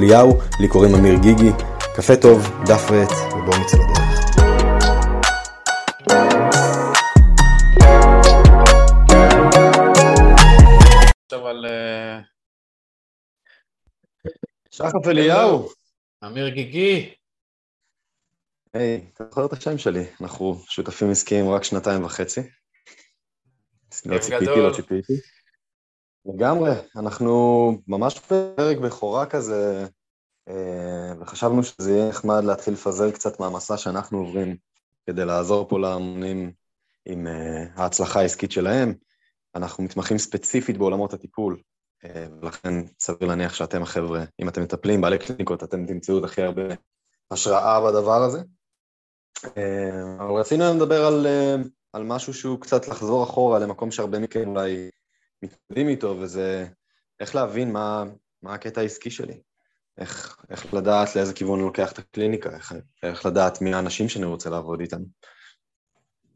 אליהו, לי קוראים אמיר גיגי. קפה טוב, דף ועט, ובואו נצא לדרך. עכשיו על אה, שחף אליהו. אמיר גיגי, היי, אתה זוכר את השם שלי? אנחנו שותפים עסקיים רק שנתיים וחצי. לא ציפיתי. לא ציפיתי. לגמרי, אנחנו ממש בפרק בכורה כזה, אה, וחשבנו שזה יהיה נחמד להתחיל לפזר קצת מהמסע שאנחנו עוברים, כדי לעזור פה להמונים עם אה, ההצלחה העסקית שלהם. אנחנו מתמחים ספציפית בעולמות הטיפול, אה, ולכן סביר להניח שאתם החבר'ה, אם אתם מטפלים, בעלי קליניקות, אתם תמצאו את הכי הרבה השראה בדבר הזה. אבל רצינו לדבר על, על משהו שהוא קצת לחזור אחורה למקום שהרבה מכם אולי מתמודדים איתו, וזה איך להבין מה, מה הקטע העסקי שלי. איך, איך לדעת לאיזה כיוון אני לוקח את הקליניקה, איך, איך לדעת מי האנשים שאני רוצה לעבוד איתם.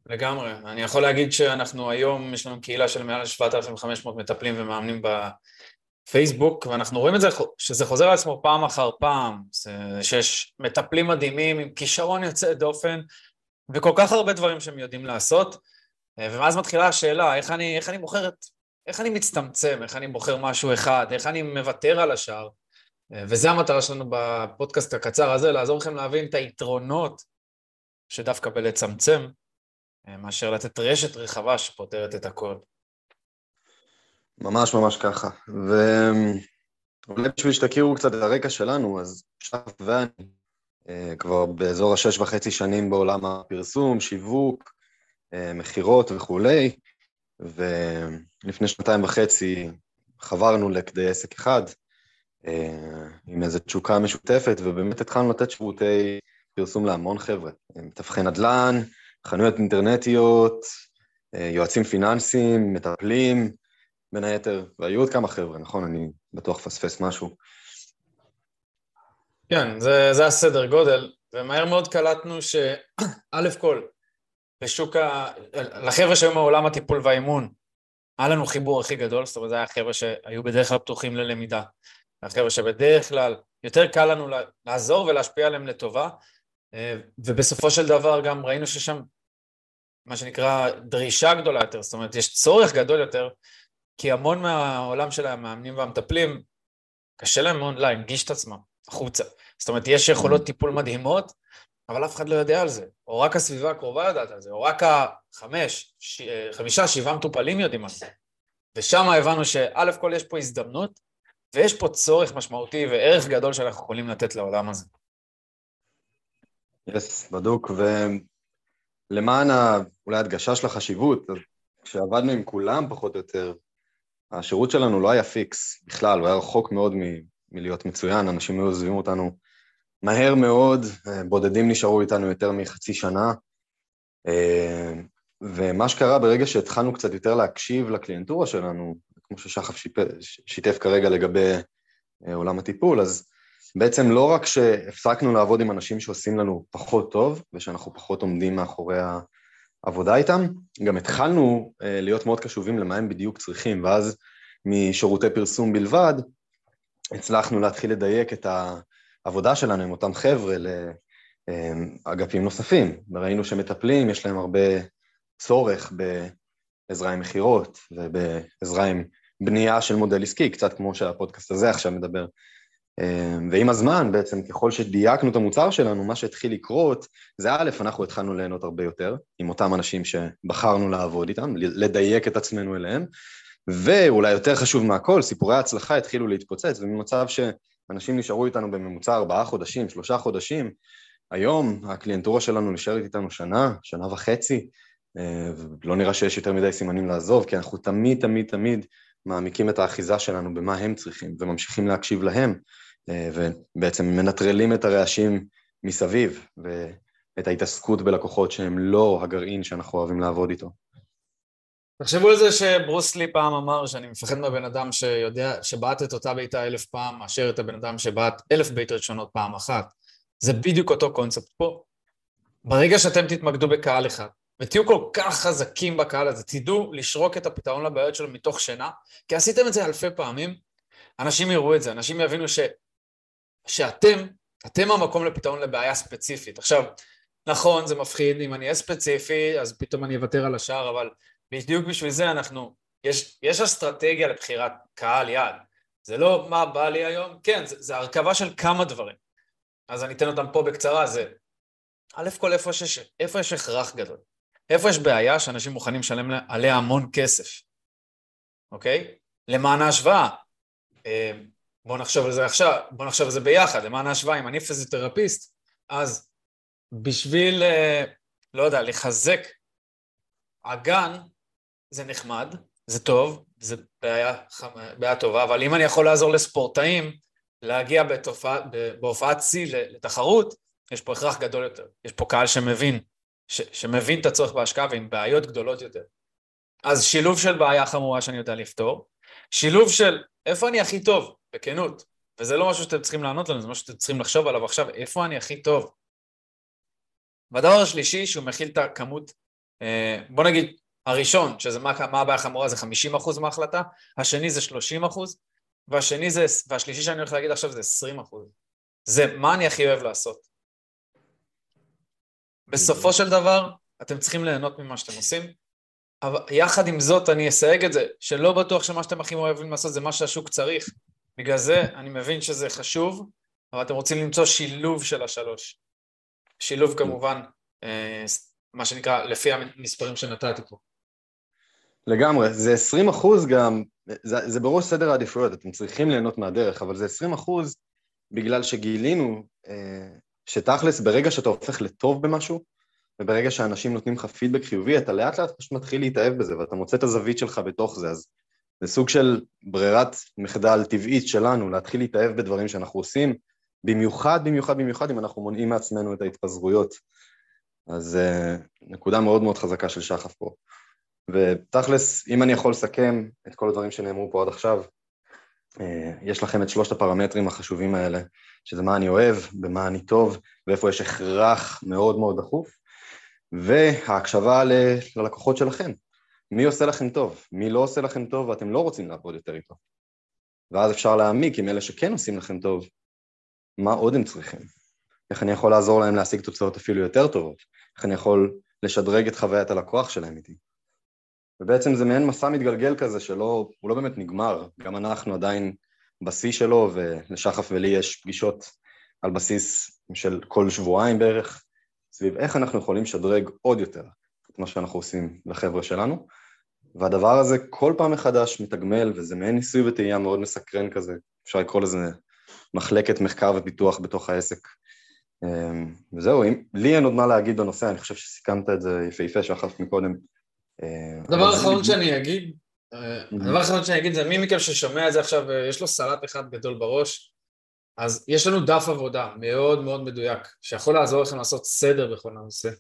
לגמרי. אני יכול להגיד שאנחנו היום, יש לנו קהילה של מעל 7,500 מטפלים ומאמנים בפייסבוק, ואנחנו רואים את זה, שזה חוזר על עצמו פעם אחר פעם, זה- שיש מטפלים מדהימים עם כישרון יוצא דופן, וכל כך הרבה דברים שהם יודעים לעשות, אה, ואז מתחילה השאלה, איך אני, איך אני בוחר את... איך אני מצטמצם, איך אני בוחר משהו אחד, איך אני מוותר על השאר. וזה המטרה שלנו בפודקאסט הקצר הזה, לעזור לכם להבין את היתרונות שדווקא בלצמצם, אה, מאשר לתת רשת רחבה שפותרת את הכל. ממש ממש ככה. ואולי בשביל שתכירו קצת את הרקע שלנו, אז שחף ואני אה, כבר באזור השש וחצי שנים בעולם הפרסום, שיווק, אה, מכירות וכולי, ולפני שנתיים וחצי חברנו לכדי עסק אחד, אה, עם איזו תשוקה משותפת, ובאמת התחלנו לתת שירותי פרסום להמון חבר'ה. מתווכי נדל"ן, חנויות אינטרנטיות, אה, יועצים פיננסיים, מטפלים, בין היתר, והיו עוד כמה חבר'ה, נכון? אני בטוח פספס משהו. כן, זה, זה הסדר גודל, ומהר מאוד קלטנו שא' כל, בשוק ה... לחבר'ה שהיו מעולם הטיפול והאימון, היה לנו חיבור הכי גדול, זאת אומרת, זה היה חבר'ה שהיו בדרך כלל פתוחים ללמידה. החבר'ה שבדרך כלל יותר קל לנו לעזור ולהשפיע עליהם לטובה, אה, ובסופו של דבר גם ראינו ששם, מה שנקרא, דרישה גדולה יותר, זאת אומרת, יש צורך גדול יותר, כי המון מהעולם של המאמנים והמטפלים, קשה להם מאוד להנגיש את עצמם החוצה. זאת אומרת, יש יכולות טיפול מדהימות, אבל אף אחד לא יודע על זה, או רק הסביבה הקרובה יודעת על זה, או רק החמש, ש... חמישה, שבעה מטופלים יודעים על זה. ושם הבנו שא' כל יש פה הזדמנות, ויש פה צורך משמעותי וערך גדול שאנחנו יכולים לתת לעולם הזה. יס, בדוק, ולמען ה- אולי הדגשה של החשיבות, כשעבדנו עם כולם פחות או יותר, השירות שלנו לא היה פיקס בכלל, הוא היה רחוק מאוד מ- מלהיות מצוין, אנשים היו עוזבים אותנו מהר מאוד, אה, בודדים נשארו איתנו יותר מחצי שנה, אה, ומה שקרה ברגע שהתחלנו קצת יותר להקשיב לקליינטורה שלנו, כמו ששחף שיתף כרגע לגבי אה, עולם הטיפול, אז בעצם לא רק שהפסקנו לעבוד עם אנשים שעושים לנו פחות טוב, ושאנחנו פחות עומדים מאחורי העבודה איתם, גם התחלנו להיות מאוד קשובים למה הם בדיוק צריכים, ואז משירותי פרסום בלבד, הצלחנו להתחיל לדייק את העבודה שלנו עם אותם חבר'ה לאגפים נוספים, וראינו שמטפלים, יש להם הרבה צורך בעזרה עם מכירות ובעזרה עם בנייה של מודל עסקי, קצת כמו שהפודקאסט הזה עכשיו מדבר. ועם הזמן, בעצם, ככל שדייקנו את המוצר שלנו, מה שהתחיל לקרות, זה א', אנחנו התחלנו ליהנות הרבה יותר עם אותם אנשים שבחרנו לעבוד איתם, לדייק את עצמנו אליהם, ואולי יותר חשוב מהכל, סיפורי ההצלחה התחילו להתפוצץ, וממצב שאנשים נשארו איתנו בממוצע ארבעה חודשים, שלושה חודשים, היום הקליינטורה שלנו נשארת איתנו שנה, שנה וחצי, ולא נראה שיש יותר מדי סימנים לעזוב, כי אנחנו תמיד, תמיד, תמיד מעמיקים את האחיזה שלנו במה הם צריכים, וממשיכים להקשיב להם, אה, ובעצם מנטרלים את הרעשים מסביב, ואת ההתעסקות בלקוחות שהם לא הגרעין שאנחנו אוהבים לעבוד איתו. תחשבו על זה שברוס לי פעם אמר שאני מפחד מהבן אדם שיודע, שבעט את אותה בעיטה אלף פעם, מאשר את הבן אדם שבעט אלף בעיטות שונות פעם אחת. זה בדיוק אותו קונספט פה. ברגע שאתם תתמקדו בקהל אחד, ותהיו כל כך חזקים בקהל הזה, תדעו לשרוק את הפתרון לבעיות שלו מתוך שינה, כי עשיתם את זה אלפי פעמים, אנשים יראו את זה, אנשים יבינו ש, שאתם, אתם המקום לפתרון לבעיה ספציפית. עכשיו, נכון, זה מפחיד, אם אני אהיה ספציפי, אז פתאום אני אוותר על השאר, אבל בדיוק בשביל זה אנחנו, יש, יש אסטרטגיה לבחירת קהל יעד. זה לא מה בא לי היום, כן, זה, זה הרכבה של כמה דברים. אז אני אתן אותם פה בקצרה, זה א' כל איפה שיש, איפה יש הכרח גדול? איפה יש בעיה שאנשים מוכנים לשלם עליה המון כסף, אוקיי? למען ההשוואה. אה, בואו נחשוב על זה עכשיו, בואו נחשוב על זה ביחד, למען ההשוואה, אם אני פיזיותרפיסט, אז בשביל, אה, לא יודע, לחזק אגן, זה נחמד, זה טוב, זה בעיה, בעיה טובה, אבל אם אני יכול לעזור לספורטאים להגיע בתופעה, בהופעת שיא לתחרות, יש פה הכרח גדול יותר. יש פה קהל שמבין, ש, שמבין את הצורך בהשקעה ועם בעיות גדולות יותר. אז שילוב של בעיה חמורה שאני יודע לפתור, שילוב של איפה אני הכי טוב, בכנות, וזה לא משהו שאתם צריכים לענות לנו, זה משהו שאתם צריכים לחשוב עליו עכשיו, איפה אני הכי טוב. והדבר השלישי, שהוא מכיל את הכמות, אה, בוא נגיד, הראשון, שזה מה, מה הבעיה החמורה, זה 50% מההחלטה, השני זה 30%, והשני זה, והשלישי שאני הולך להגיד עכשיו זה 20%. זה מה אני הכי אוהב לעשות. בסופו של דבר, אתם צריכים ליהנות ממה שאתם עושים, אבל יחד עם זאת אני אסייג את זה, שלא בטוח שמה שאתם הכי אוהבים לעשות זה מה שהשוק צריך. בגלל זה אני מבין שזה חשוב, אבל אתם רוצים למצוא שילוב של השלוש. שילוב כמובן, אה, מה שנקרא, לפי המספרים שנתתי פה. לגמרי, זה 20 אחוז גם, זה, זה בראש סדר העדיפויות, אתם צריכים ליהנות מהדרך, אבל זה 20 אחוז בגלל שגילינו אה, שתכלס ברגע שאתה הופך לטוב במשהו, וברגע שאנשים נותנים לך פידבק חיובי, אתה לאט לאט פשוט מתחיל להתאהב בזה, ואתה מוצא את הזווית שלך בתוך זה, אז זה סוג של ברירת מחדל טבעית שלנו, להתחיל להתאהב בדברים שאנחנו עושים, במיוחד, במיוחד, במיוחד אם אנחנו מונעים מעצמנו את ההתפזרויות. אז uh, נקודה מאוד מאוד חזקה של שחף פה. ותכלס, אם אני יכול לסכם את כל הדברים שנאמרו פה עד עכשיו, uh, יש לכם את שלושת הפרמטרים החשובים האלה שזה מה אני אוהב, במה אני טוב, ואיפה יש הכרח מאוד מאוד דחוף, וההקשבה ל... ללקוחות שלכם. מי עושה לכם טוב, מי לא עושה לכם טוב ואתם לא רוצים לעבוד יותר איתו. ואז אפשר להעמיק עם אלה שכן עושים לכם טוב, מה עוד הם צריכים? איך אני יכול לעזור להם להשיג תוצאות אפילו יותר טובות? איך אני יכול לשדרג את חוויית הלקוח שלהם איתי? ובעצם זה מעין מסע מתגלגל כזה שלא, הוא לא באמת נגמר, גם אנחנו עדיין בשיא שלו, ולשחף ולי יש פגישות על בסיס של כל שבועיים בערך, סביב איך אנחנו יכולים לשדרג עוד יותר את מה שאנחנו עושים לחבר'ה שלנו, והדבר הזה כל פעם מחדש מתגמל, וזה מעין ניסוי וטעייה מאוד מסקרן כזה, אפשר לקרוא לזה מחלקת מחקר ופיתוח בתוך העסק. אמ, וזהו, אם לי אין עוד מה להגיד בנושא, אני חושב שסיכמת את זה יפהפה שחף מקודם. הדבר האחרון שאני אגיד, הדבר האחרון שאני אגיד זה מי מכם ששומע את זה עכשיו, יש לו סלט אחד גדול בראש, אז יש לנו דף עבודה מאוד מאוד מדויק, שיכול לעזור לכם לעשות סדר בכל הנושא.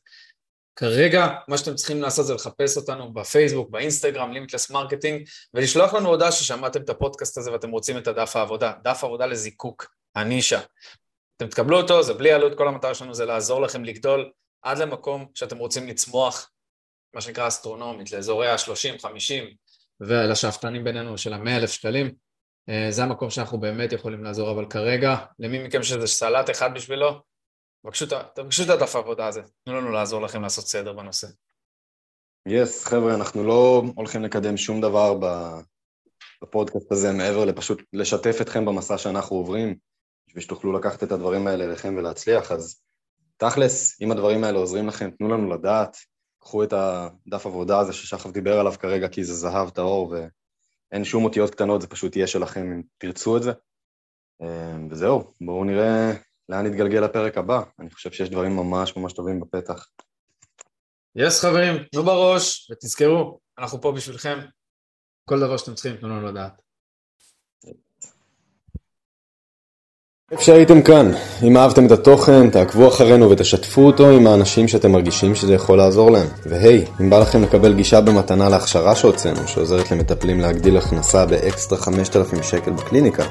כרגע מה שאתם צריכים לעשות זה לחפש אותנו בפייסבוק, באינסטגרם, Limitless Marketing, ולשלוח לנו הודעה ששמעתם את הפודקאסט הזה ואתם רוצים את הדף העבודה, דף עבודה לזיקוק, הנישה. אתם תקבלו אותו, זה בלי עלות, כל המטרה שלנו זה לעזור לכם לגדול עד למקום שאתם רוצים לצמוח, מה שנקרא אסטרונומית, לאזורי ה-30, 50, ולשאפתנים בינינו של המאה אלף שקלים, אה, זה המקום שאנחנו באמת יכולים לעזור, אבל כרגע, למי מכם שזה סלט אחד בשבילו, תבקשו את הדף העבודה הזה, תנו לנו לעזור לכם לעשות סדר בנושא. יס, yes, חבר'ה, אנחנו לא הולכים לקדם שום דבר בפודקאסט הזה מעבר לפשוט לשתף אתכם במסע שאנחנו עוברים, בשביל שתוכלו לקחת את הדברים האלה אליכם ולהצליח, אז תכלס, אם הדברים האלה עוזרים לכם, תנו לנו לדעת, קחו את הדף עבודה הזה ששחף דיבר עליו כרגע, כי זה זהב טהור ואין שום אותיות קטנות, זה פשוט יהיה שלכם אם תרצו את זה. אמ, וזהו, בואו נראה לאן נתגלגל לפרק הבא. אני חושב שיש דברים ממש ממש טובים בפתח. יס yes, חברים, תנו בראש ותזכרו, אנחנו פה בשבילכם. כל דבר שאתם צריכים, תנו לנו לדעת. כיף שהייתם כאן. אם אהבתם את התוכן, תעקבו אחרינו ותשתפו אותו עם האנשים שאתם מרגישים שזה יכול לעזור להם. והי, אם בא לכם לקבל גישה במתנה להכשרה שהוצאנו, שעוזרת למטפלים להגדיל הכנסה באקסטרה 5,000 שקל בקליניקה,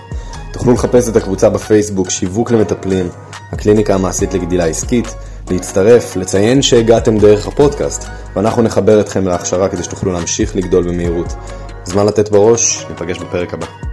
תוכלו לחפש את הקבוצה בפייסבוק שיווק למטפלים, הקליניקה המעשית לגדילה עסקית, להצטרף, לציין שהגעתם דרך הפודקאסט, ואנחנו נחבר אתכם להכשרה כדי שתוכלו להמשיך לגדול במהירות. זמן לתת בראש, ניפגש בפרק הבא.